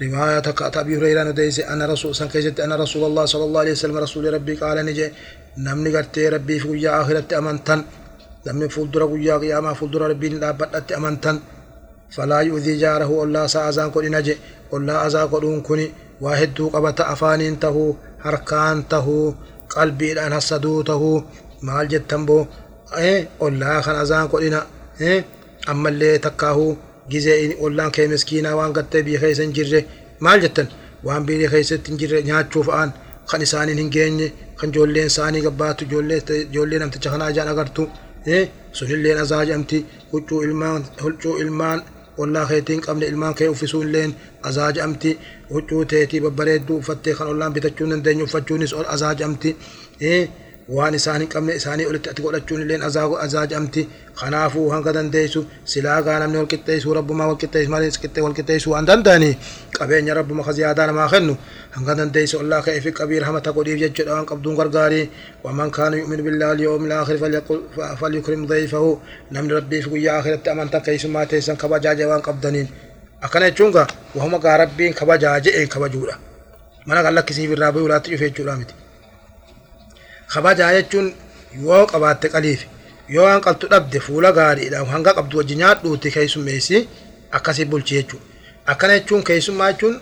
رواية أبي هريرة نديس أن رسول سنكيزت أن رسول الله صلى الله عليه وسلم رسول ربي قال نجي نمني قرتي ربي في آخرة أمنتن namni fuuldura guyyaa qiyaamaa fuuldura rabbiin dhaabbadhatti amantan falaa yu'dii jaarahu ollaa isaa azaan godhina je ollaa azaa godhuun kun waa hedduu qabata afaaniin tahuu harkaan tahuu qalbiidhaan hassaduu tahuu maal jettan boo ollaa kan azaan godhina ammallee takkaahuu gizee ollaan kee miskiinaa waan gattee biyya keessa hin jirre maal jettan waan biyya keessatti hin jirre nyaachuuf aan kan isaaniin hin geenye kan ijoolleen isaanii gabbaatu ijoollee namticha kanaa ijaan agartu sunilleen azaa jedhamti huccuu ilmaan huccuu ilmaan ollaa keetiin qabne ilmaan kee uffisuu illeen azaa jedhamti huccuu teetii babbareedduu uffattee kan ollaan bitachuu hin dandeenye uffachuunis azaa jedhamti waan isaan hin qabne isaanii olitti ati godhachuun illeen azaa jedhamti kanaafuu hanga dandeessu silaa gaa namni wal qixxeessuu rabbumaa wal qixxeessu malee qixxee wal qixxeessuu waan danda'anii qabeenya rabbuma ka ziyaadaa namaa kennu hanga dandeessu ollaa ka'ee fi qabii rahmata godhiif jechuudha waan qabduun gargaarii waman kaanu yu'minu billaahi liyoomi laakhir falyukrim dayfahu namni rabbiif guyyaa akhiratti amantan keessummaa teessan kabajaaje waan qabdaniin akkana jechuun gaa wahuma gaa rabbiin kabajaa je'een kabajuudha mana kan lakkisiif irraa bu'uu laatti dhufe jechuudha miti kabajaa jechuun yoo qabaatte qaliifi yoo waan qabdu dhabde fuula gaariidhaan hanga qabdu wajji nyaadhuuti keessummeessi akkasii bulchi jechuudha. Akkana jechuun keessummaa jechuun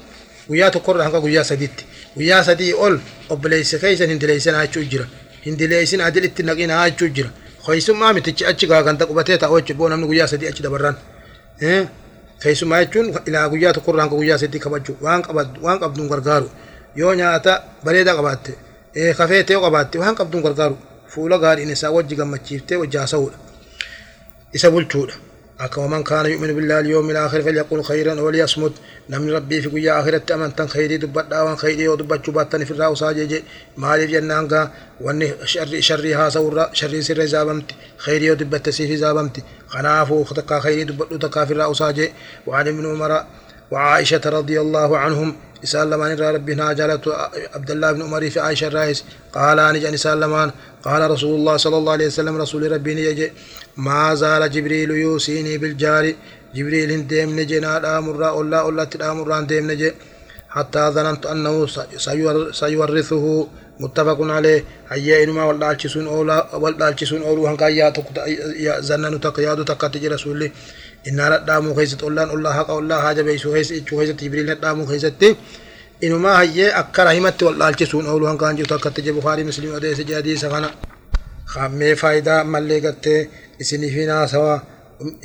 guyyaa tokkorraa hanga guyyaa sadiitti guyyaa sadii ol obboleessa keessan hin dileessinaa jechuu jira. Hin dileessin adil itti naqinaa jechuu jira. Keessummaa mitichi achi gaaganta qubatee taa'u jechuudha namni guyyaa sadii achi dabarran. Keessummaa jechuun ilaa guyyaa tokkorraa hanga guyyaa sadii kabajuu waan qabduun gargaaru yoo nyaata bareedaa qabaatte kafee ta'uu qabaatte waan qabduun gargaaru fuula gaariin isaa wajji gammachiiftee wajji haasa'uudha. Isa bulchuudha. Akkuma man kaana yu'minu billaahi yoomi laakhir falyaqul khayran waliyasmut namni rabbii fi guyyaa akhiratti amantan khayrii dubbadhaa waan khayrii yoo dubbachuu baattan ifirraa usaa jeje maaliif jennaan gaa wanni sharrii haasa'urra sharrii sirra hisaabamti khayrii yoo dubbatte siif hisaabamti kanaafuu takkaa khayrii dubbadhu takkaa ifirraa usaa je waan ibnu umara وعائشة رضي الله عنهم سلمان ربنا جلت عبد الله بن عمر في عائشة الرئيس قال أنا سلمان قال رسول الله صلى الله عليه وسلم رسول ربي يجي ما زال جبريل يوصيني بالجار جبريل ديم نجنا الأمر الله الله الأمر ديم نجي حتى ظننت أنه سيورثه متفق عليه هيا إنما والدالشسون أولا والدالشسون أولو هنكا يا زنن تقياد تقاتج رسول إن ردامو خيست أولان الله حق الله حاجة بيسو خيس إيشو خيست جبريل ردامو خيست إنما هيا أكر همت والدالشسون أولو هنكا أنجو تقاتج بخاري مسلم وديس جادي سخنا خامي فايدة ملي قتة إسني فينا سوا.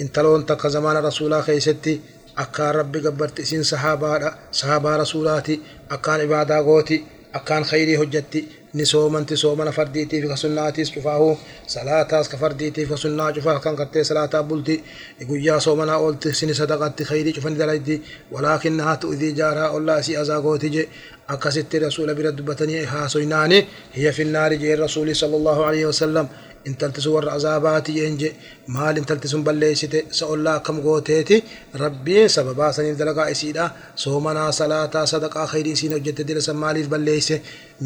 intaloon takka zamaana rasuulaa keessatti akkaan rabbi gabbarte isin sahabaadha sahabaa rasuulaati akkaan ibaadaa gooti akkaan khayrii hojjatti soomanti soomana fardiitiif ka sunnaatiis cufaahu salaataas ka fardiitiif ka sunnaa cufaa kan gartee salaataa bulti guyyaa soomanaa oolti sini sadaqatti khayrii cufani dalaydi walaakinnahaa tu'idii jaaraa ollaa isii azaa gooti je akkasitti rasuula bira dubbatanii haasoynaani hiya finnaari jeen rasuuli sallallahu alaihi wasallam intalti sun warra azaabaati jeen je maal intalti sun balleessite sa ollaa akkam gooteeti rabbiin sababaa saniif dalagaa isiidha soomanaa salaataa sadaqaa khayrii isiin hojjette dila san maaliif balleesse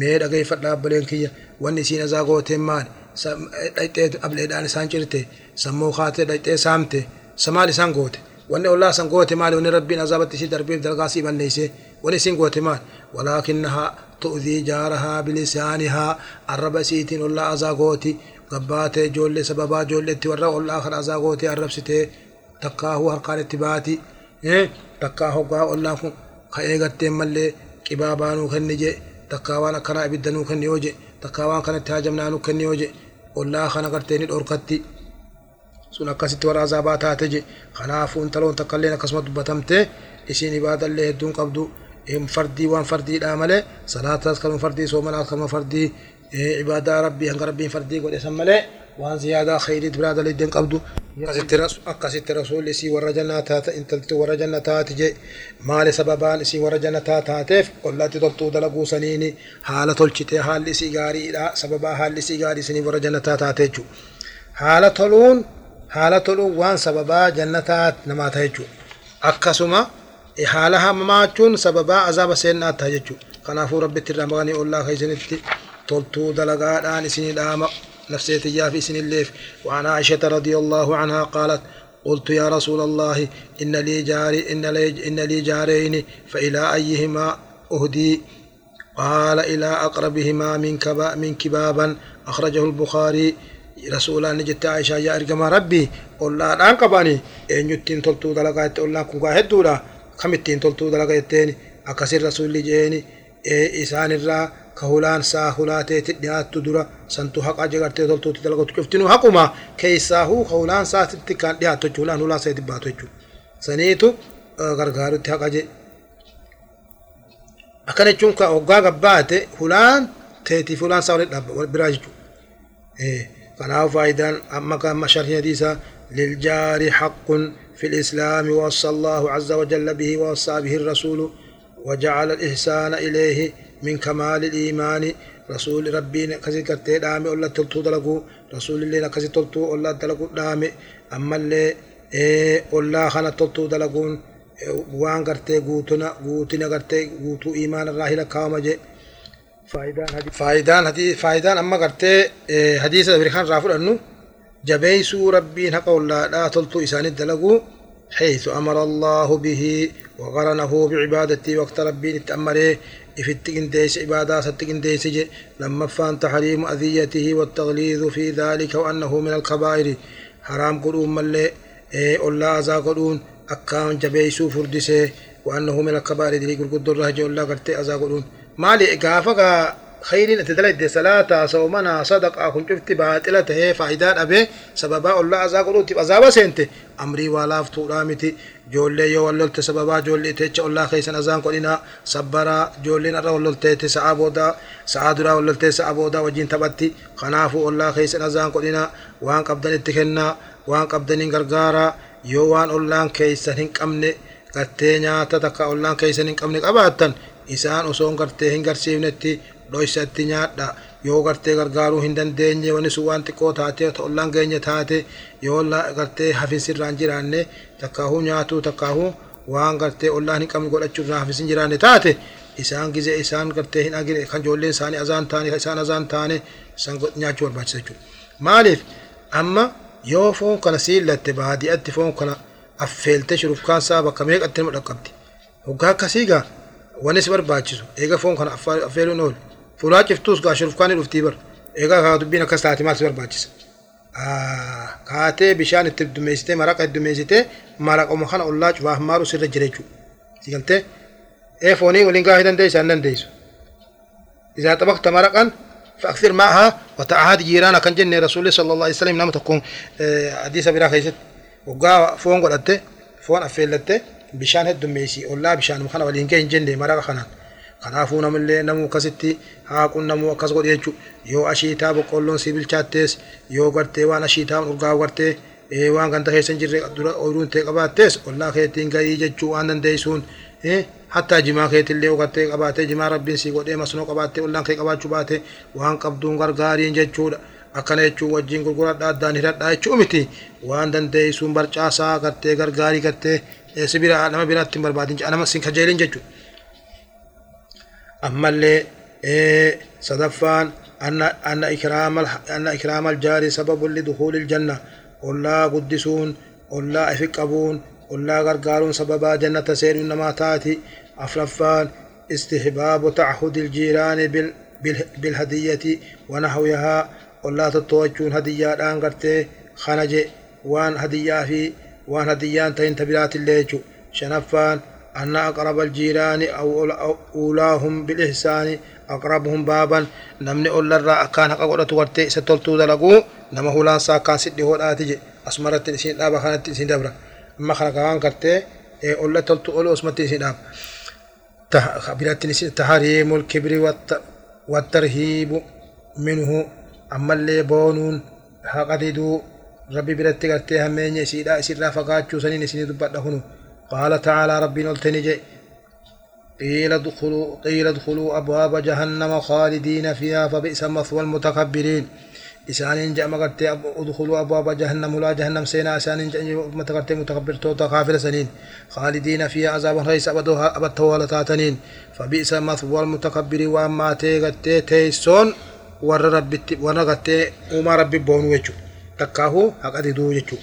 mee dhageeffadha abboleen kiyya wanni isiin azaa gooteen maal dhayxee ableedhaan isaan cirte sammuu kaatee dhayxee saamte sa maal isaan goote wanni ollaa san goote maali wanni rabbiin azaabatti isii darbeef dalagaa sii balleesse wanni isiin goote maal walaakinnahaa tu'dii jaarahaa bilisaanihaa arraba isiitiin ollaa azaa gooti gabbaatee ijoollee sababaa ijoolleetti warra ollaa kana azaa gootee arrabsitee takkaahuu harkaan itti baati takkaa hoggaa ollaan kun ka eegatteen mallee qibaa baanuu kenni je takkaa waan akkanaa ibidda nuu kenni yoo je takkaa waan kanatti haajamnaa nuu kenni yoo je ollaa kana gartee ni dhorkatti sun akkasitti warra azaabaa taate je kanaafuu intaloon takkalleen akkasuma dubbatamte isiin ibaadallee hedduun qabdu fardii waan fardiidha malee salaataas kanuma fardii soomanaas kanuma fardii عبادة ربي هنگ ربي فردي قد اسمله وان زيادة خيري براد لدين قبضو. أكست رسول سي ورجلنا تات انتلت ورجلنا تات جي. مال سببان سي ورجلنا تات هاتف قل تطلتو دلقو سنيني. حالة تلچته حال سي غاري لا سببا حال سي غاري سني ورجلنا تات هاتجو حالة تلون حالة تلون وان سببا جنتات نما تهجو أكسما حالة همماچون سببا عذاب سينات kanaafuu rabbitti irraa maqanii ollaa keessanitti toltuu dalagaadhaan dhaama nafseetiyyaa fi isinilleef وعن عائشة رضي الله عنها قالت قلت يا رسول الله إن لي جاري إن لي, إن لي جارين فإلى أيهما أهدي قال إلى أقربهما من كبا من كبابا أخرجه البخاري rasuulaan ni jette Aishaa yaa ergamaa rabbii ollaadhaan qabani eenyuttiin toltuu dalagaa jette ollaan kun gaa hedduudha kamittiin toltuu dalagaa jetteen akkasin rasuulli jeeni isaanirraa ka hulaan saa كولان سا هولاتي تديات تدرا سنتو حق اجرت تلتو تلغو تشفتنو حقما كيسا هو كهولان سا تتكان ديات تشولان هولا سيد باتوچو سنيتو غرغارو تاقاجي أكن يجونك أوجا قبادة فلان تأتي فلان سوري دب براجتو إيه كان فائدة أما كان مشاريع ديسا للجار حق في الإسلام وصى الله عز وجل به وصى به الرسول وجعل الإحسان إليه من كمال الإيمان. رسول ربي نكزي كرتي دامي الله تلتو دلقو. رسول الله نكزي تلتو الله دلقو دامي. أما اللي إيه الله خانا تلتو دلقون. وان كرتي قوتنا قوتنا كرتي قوتو إيمان الراهي لكاوما جي. فايدان هدي فايدان هدي فايدان أما كرتي إيه، حديث أبريخان رافر أنو جبيسو ربي نقا الله لا تلتو إساني دلقو. حيث أمر الله به وقرنه بعبادتي وقت ربي نتأمره. التأمره إفتقن ديس عبادة ستقن ديس لما فان تحريم أذيته والتغليظ في ذلك وأنه من الكبائر حرام قلون ملي. إيه الله أزا قلون أكان جبيسو فردسه. وأنه من الكبائر دي قل قدر رهجة الله قرتي أزا قلون مالي إقافك خيرين أتدلت صلاة صومنا صدقة كنت شفت باطلة هي فائدات أبي سببا الله أزا قلون تبقى زابا سنت. أمري ولاف تورامتي جولي يو وللت سببا جولي تيتش الله خيسن أزان قلنا. صبرا جولي نرى وللت تسعى بودا سعادرا وللت سعى بودا وجين تبتي. خنافو الله خيسن أزان قلنا. وان قبدن اتكنا وان قبدن غرغارا yoo waan ollaan keeysan hin qabne gartee nyaata takka ollaan keeysan hin qabne qabaattan isaan osoon gartee garsiifnetti dhoysatti nyaadha yoo gartee gargaaruu hin dandeenye wani sun waan xiqqoo taate ollaan geenye taate yoo gartee hafinsirraan jiraanne takkaahuu nyaatuu takkaahuu waan gartee ollaan hin qabne godhachuurraa hafinsin jiraanne taate isaan gizee isaan gartee hin agine kan ijoolleen isaanii azaan taane isaan azaan taane isaan nyaachuu barbaachisa jechuudha maaliif amma yoo foon kana siillatte baadiyyaatti foon kana affeelte shurufkaan isaa bakka meeqatti nama dhaqqabdi hoggaa akkasii gaa wanis barbaachisu eega foon kana affeeluun oolu fuulaa ciftuus gaa shurufkaan dhuftii bar eegaa kaa dubbiin akkas taate maal si barbaachisa kaatee bishaan itti dummeessitee maraqa itti dummeessitee maraquma kana ollaa cufaaf maaru sirra jira jechuudha sigaltee ee foonii waliin gaa dandeessu hin dandeessu isaa xabaqta maraqan فأكثر معها وتعهد جيرانا كان جنة رسول الله صلى الله عليه وسلم نام تكون حديث برا خيست وقا فون قلت فون أفيلت بشان هد ميسي ولا بشان مخنا ولين كين جنة مرا خنا kanaafuu namillee namuu akkasitti haaquun namuu akkas godhe jechuudha yoo ashiitaa boqqolloon si bilchaattees yoo gartee waan ashiitaa urgaa gartee waan ganda keessa hin jirre dura ooyiruun ta'e qabaattees ollaa keetiin gahii jechuu waan dandeessuun hattaa jimaa keetillee ogattee qabaatee jimaa rabbiin si godhee masnoo qabaattee ollaan kee qabaachuu baate waan qabduun gargaariin jechuudha akkana jechuun wajjin gurguradhaa addaan hidhadhaa jechuu miti waan dandeessuun barcaasaa gartee gargaarii gartee si bira nama biraatti hin barbaadin nama sin kajeelin jechuudha. أما اللي إيه صدفان أن أن إكرام أن إكرام الجاري سبب لدخول الجنة. ولا قدسون ولا أفقبون ولا غرقارون سبب جنة سير إنما تأتي. أفرفان استحباب تعهد الجيران بال بالهدية ونحوها. ولا تتوجون هدية الآن خنجي وان هدية في وان هدية تنتبرات الليجو. شنفان أن أقرب الجيران أو أولاهم بالإحسان أقربهم بابا. نمني أولا را كان قد تورتي ستولتو دلقو نما هولان سا سيدي هو آتي أسمرت سين دابا خانت سين دابرا. أما خلق كان كرتي أولا تولتو أولو أسمت سين داب خبرت تحريم الكبر والترهيب منه. أما اللي بونون هقددو ربي برتي كرتي همين سيدا سيدا فقاتشو سنين سنين دبات هنو قال تعالى ربنا التنجي قيل ادخلوا قيل ادخلوا أبواب جهنم خالدين فيها فبئس مثوى المتكبرين. إسان جاء مقرت ادخلوا أبواب جهنم لا جهنم سينا. إسان جاء متكبر متكبر توتا كافر سنين. خالدين فيها عذاب رئيس أبدوها أبدتها ولا تاتنين فبئس مثوى المتكبرين. وأما تيغت تيسون ور ربي ور وما ربي بون وجو تكاهو حق دو يجو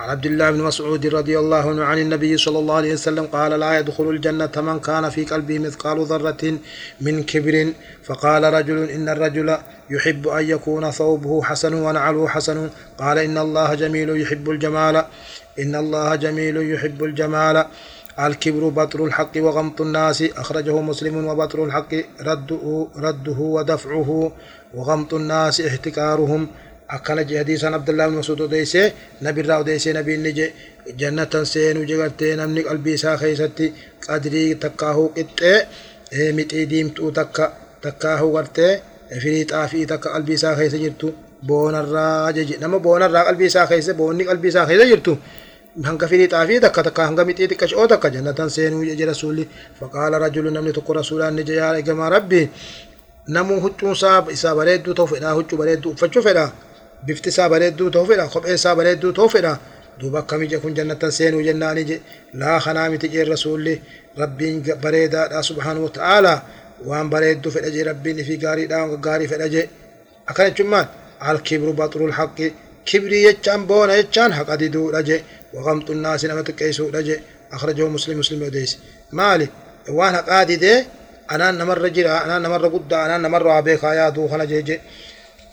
عن عبد الله بن مسعود رضي الله عنه عن النبي صلى الله عليه وسلم قال لا يدخل الجنة من كان في قلبه مثقال ذرة من كبر. فقال رجل إن الرجل يحب أن يكون ثوبه حسن ونعله حسن. قال إن الله جميل يحب الجمال. إن الله جميل يحب الجمال. الكبر بطر الحق وغمط الناس. أخرجه مسلم وبطر الحق رده, رده ودفعه. وغمط الناس احتكارهم. Akkana je hadiisaan abdullah bin mas'ud odeeyse nabirraa odeeyse nabiin ni je jannatan seenuu je gartee namni qalbii isaa keessatti qadrii takkaahuu qixxee mixii diimtuu takka takkaahuu gartee firii xaafii takka qalbii isaa keessa jirtu boonarraa jeje nama boonarraa qalbii isaa keessa boonni qalbii isaa keessa jirtu hanga firii xaafii takka takka hanga mixii xiqqashoo takka jannatan seenuu je rasuulli faqaala rajulu namni tokko rasuulaan ni je yaa egamaa rabbi namuu huccuun isaa bareedduu ta'u fedhaa huccuu bareedduu uffachuu fedhaa bifti isaa bareedduu ta'uu fedha kopheen isaa bareedduu ta'uu fedha duuba akkami je kun jannatan seenuu jennaani je laa kanaa miti jeen rasuulli rabbiin bareedaadha subhaanahu wata'aalaa waan bareedduu fedha je rabbiin ifi gaariidha gaarii fedha je akkana jechuun maal alkibru baxrul haqqi kibrii jechaan boona jechaan haqa diduudha je waqamxu naasi nama xiqqeessuudha je akhrajahu muslim muslim odeesse maali waan haqaa didee anaan namarra jira anaan namarra guddaa anaan namarra waa beekaa yaaduu kana jee je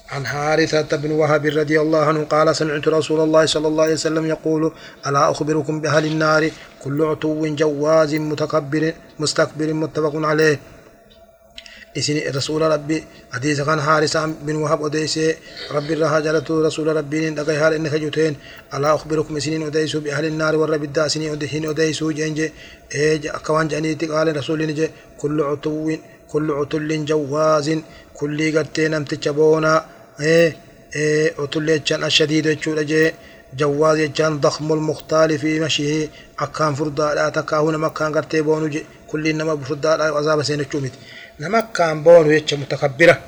عن حارثة بن وهب رضي الله عنه قال سمعت رسول الله صلى الله عليه وسلم يقول ألا أخبركم بأهل النار؟ كل عتو جواز متكبر مستكبر متفق عليه. إسني رسول ربي حديث كان حارثة بن وهب أديس ربي رها جلت رسول ربي دقي حال إنك جوتين ألا أخبركم إسنين أديس بأهل النار والرب الدا سنين أدهين أديس جنج إيج أكوان جانيتي قال رسول نجي كل عتو كل عتل جواز كل قتين أمتشبونا عتل جان الشديد يجود جي جواز جان ضخم المختال في مشيه أكان فردا لا تكاهون مكان قرتي بونو جي كل إنما بفردا لا عذاب سين الشومت نما كان بونو يتش متكبرة.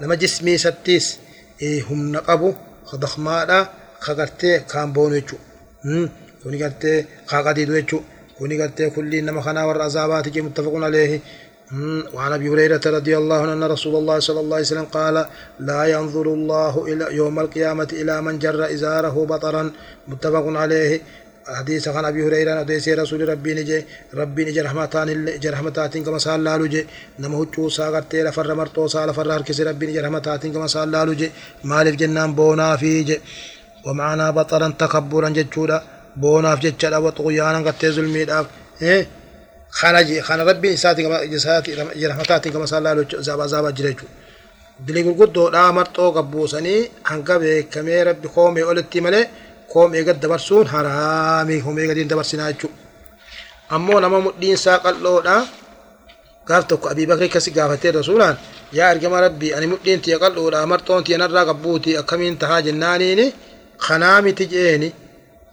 نما جسمي ستيس. إيه هم نقبو خضخما لا خقرتي كان بونو يجو. كوني قرتي خاقدي دو يجو كوني قرتي كل إنما خنا والعذابات جي متفقون عليه. وعن أبي هريرة رضي الله عنه أن رسول الله صلى الله عليه وسلم قال لا ينظر الله إلى يوم القيامة إلى من جر إزاره بطرا. متفق عليه. حديث عن أبي هريرة حديث رسول ربي نجي ربي نجي رحمتان رحمتاتين كما صلى الله عليه نما هچو ساغرتي لفر مرتو سال فر هركس ربي نجي رحمتاتين كما صلى الله عليه مالف جنان بونا فيج ومعنا بطرا تكبرا جچودا بونا في جچدا وطغيانا قد ظلمي إيه؟ خانجي خان ربي إساتي كما إساتي رحمتاتي كما صلى الله زابا زابا جريجو. دلي غرغدو دا مرتو قبوسني هنگا بكمي ربي قومي أولتي ملي قومي قد دبرسون حرامي قومي قد دبرسنا جو أمو نما مدين ساقل لو دا قال توك أبي بكر كسي قافتي رسولان يا أرجم ربي أنا مدين تي قال لو دا مرتون تي نرى قبوتي أكمين تهاج النانيني خنامي تجيني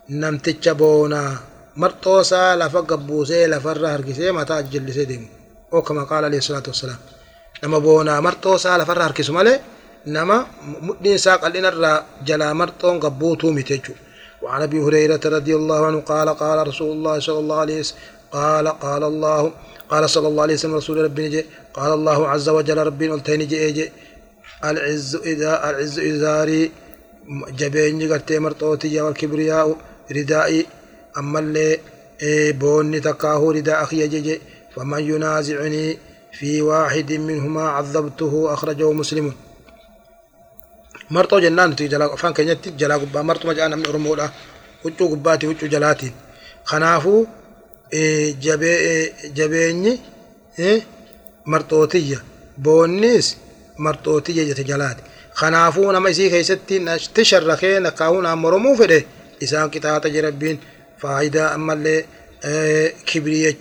نمتج بونا. Marxoosaa lafa gabbuusee lafarra harkisee mataa ajjallisee deemu oo kama qaala alayhi salaatu wassalaam nama boonaa marxoosaa lafarra harkisu malee nama mudhiin isaa qal'inarraa jalaa marxoon gabbuutuu miti jechuudha وعن ابي هريره رضي الله عنه قال قال رسول الله صلى الله عليه وسلم قال قال الله قال صلى الله عليه وسلم رسول ربي نجي قال الله عز وجل ربي قلتين جي العز اذا العز ازاري جبين قرتي مرطوتي والكبرياء ردائي أما اللي بوني تكاهو رداء أخي جي فمن ينازعني في واحد منهما عذبته أخرجه مسلم. مرتو جنان تي جلا فان كنيت جلا غبا مرتو مجانا من أرمو لا وجو غباتي وجو جلاتي. خنافو جبي جبيني مرتوتية بونيس مرتوتية جت جلاتي. خنافو نما يسي كيستي تشرخي نكاهونا مرمو فده. إسان أما اللي كبري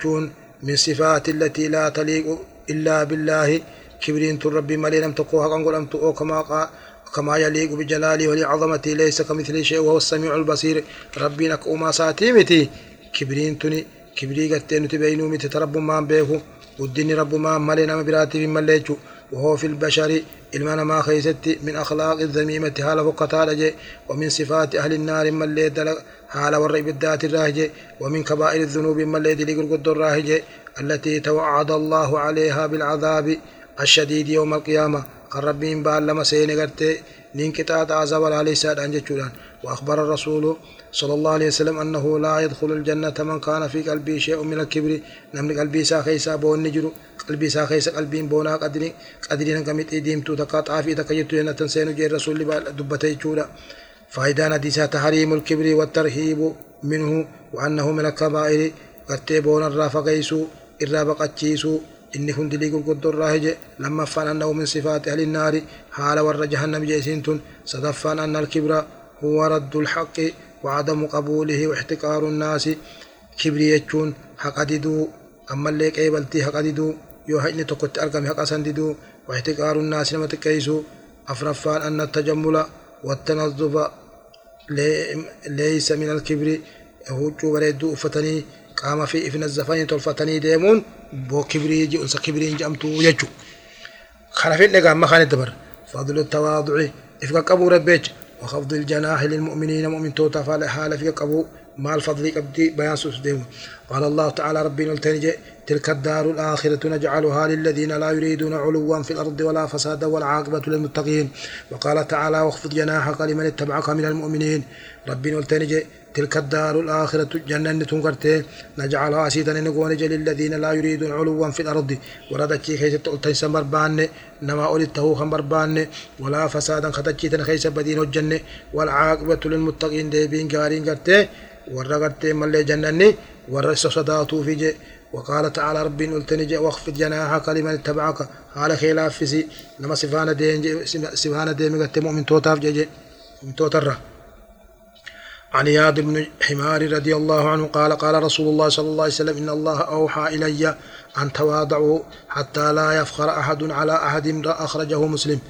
من صفات التي لا تليق إلا بالله. كبرين ربي مالي لم تقوها قنقل أم تقو كما كما يليق بجلاله ولعظمته. ليس كمثل شيء وهو السميع البصير. ربي نك أما ساتيمتي كبرين تني كبري قتين تبينو متي. ترب ما بيهو والدين رب ما مالي نما براتي من مليجو. وهو في البشر إلمانا ما خيست من أخلاق الذميمة هالا فقطال ومن صفات أهل النار من ليد حال ورئ بالذات الراهجة ومن كبائر الذنوب من ليد لقرقد الراهجة التي توعد الله عليها بالعذاب الشديد يوم القيامة. kan rabbiin baallama seene gartee nin qixaaxaa zabalaaleysaadhaan jechuudhaan وأخبر الرسول صلى الله عليه وسلم أنه لا يدخل الجنة من كان في قلبه شيء من الكبر. نمن قلبي سا خيسا بون نجرو. قلبي سا خيسا قلبي بونا قدري. قدري نقمت إديمتو تقاط عافي تكيتو ينا تنسين جي الرسول دبتي جولا فايدان حديثا تحريم الكبر والترهيب منه وأنه من الكبائر. قرتي بون الرافا قيسو. الرابق أتشيسو inni kun dilii gurguddorraa hije lammaffaan annahu min sifaati ahli النار. warra jahannam jeesiin tun sadaffaan anna alkibra huwa raddu lhaqi وعدم قبوله واحتقار الناس. كبري يجون أما اللي قيبلتي حق ديدو يو هجني تكت أرقم حق سنددو واحتقار الناس لما تكيسو. أفرفان أن التجمل والتنظف ليس من الكبر. هوجو بريدو فتني قام في إفن الزفاني تلفتني ديمون. بو كبري يجي أنسى كبري جامتو يجو. خلفين لقام ما خان الدبر فضل التواضع. إفقا قبو ربيج. وخفض الجناح للمؤمنين مؤمن توتا فالحال في قبو مع الفضل قبدي بيان سوسديم قال الله تعالى ربي نلتنجي تلك الدار الآخرة نجعلها للذين لا يريدون علوا في الأرض ولا فسادا والعاقبة للمتقين. وقال تعالى واخفض جناحك لمن اتبعك من المؤمنين. ربي نلتنجي تلك الدار الآخرة جنة تنقرتي نجعلها أسيدا نقول للذين لا يريدون علوا في الأرض. وردتي خيس تلتين سمربان نما أولدته خمربان ولا فسادا خدتشيتن خيس بدين الجنة والعاقبة للمتقين دي بين قارين قرتي. ورقرتي ملي جنني ورس صداتو في جي. وقال تعالى ربي نلتني واخفض جناحك لمن اتبعك. على خلاف في نما سفانا دين سفانا دين مؤمن توتاف جي من توترة. عن اياد بن حمار رضي الله عنه قال قال رسول الله صلى الله عليه وسلم إن الله أوحى إلي أن تواضعوا حتى لا يفخر أحد على أحد أخرجه مسلم.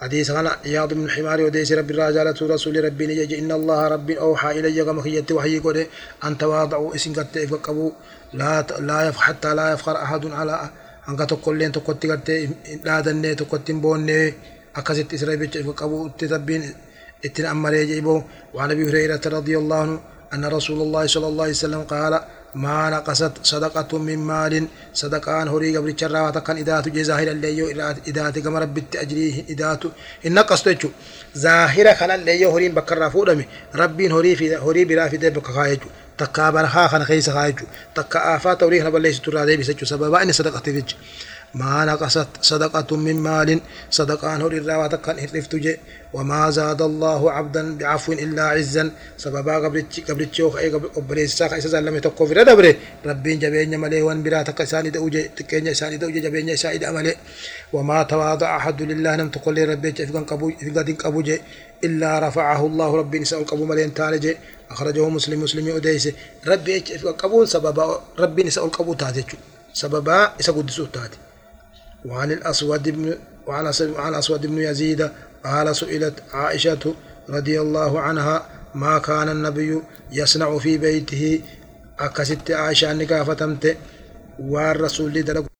حديث عن اياد بن حمار وديس رب الرجالة رسول ربي نجي إن الله ربي أوحى إلي كما خيت وحي قد أن تواضعوا إسن قد لا لا حتى لا يفخر أحد على أن تقول لين تقول قد لا دني تقول بوني اكست إسرائيل فقبوا تتبين إتن أمر يجيبه وعن أبي هريرة رضي الله عنه أن رسول الله صلى الله عليه وسلم قال ما نقصت صدقة من مال صدقان هوري قبل الشرا وتكن إدات جزاهر الليو إدات كما رب أجريه إدات إن نقصت ظاهرة كان الليو هورين بكر فودمي ربين هوري في هوري برا في دبك خايجو تكا برخا خان خيس خايجو تكا آفات وريه نبليس ترى دي بسجو سببا إن صدقة فيج ما نقصت صدقة من مال صدقان هوري الراوة كان هرفت جي وما زاد الله عبدا بعفو إلا عزا. سببا قبرتش قبرتش أي قبرتش ساق إسا لم يتقو في ردبره ربين جبين ملي وان برا تك ساني دوجي تكين ساني دوجي جبين سايد أملي. وما تواضع أحد لله نم تقول ربي فقن قبو فقن قبو جي إلا رفعه الله ربي نسأل القبو ملين تالجي أخرجه مسلم مسلم أديس ربي فقن قبو سببا ربي نسأل القبو تاتي سببا إسا قدسو تاتي. وعن الأسود بن وعن الأسود بن يزيد قال سئلت عائشة رضي الله عنها ما كان النبي يصنع في بيته؟ أكست عائشة نكافتمت والرسول دلق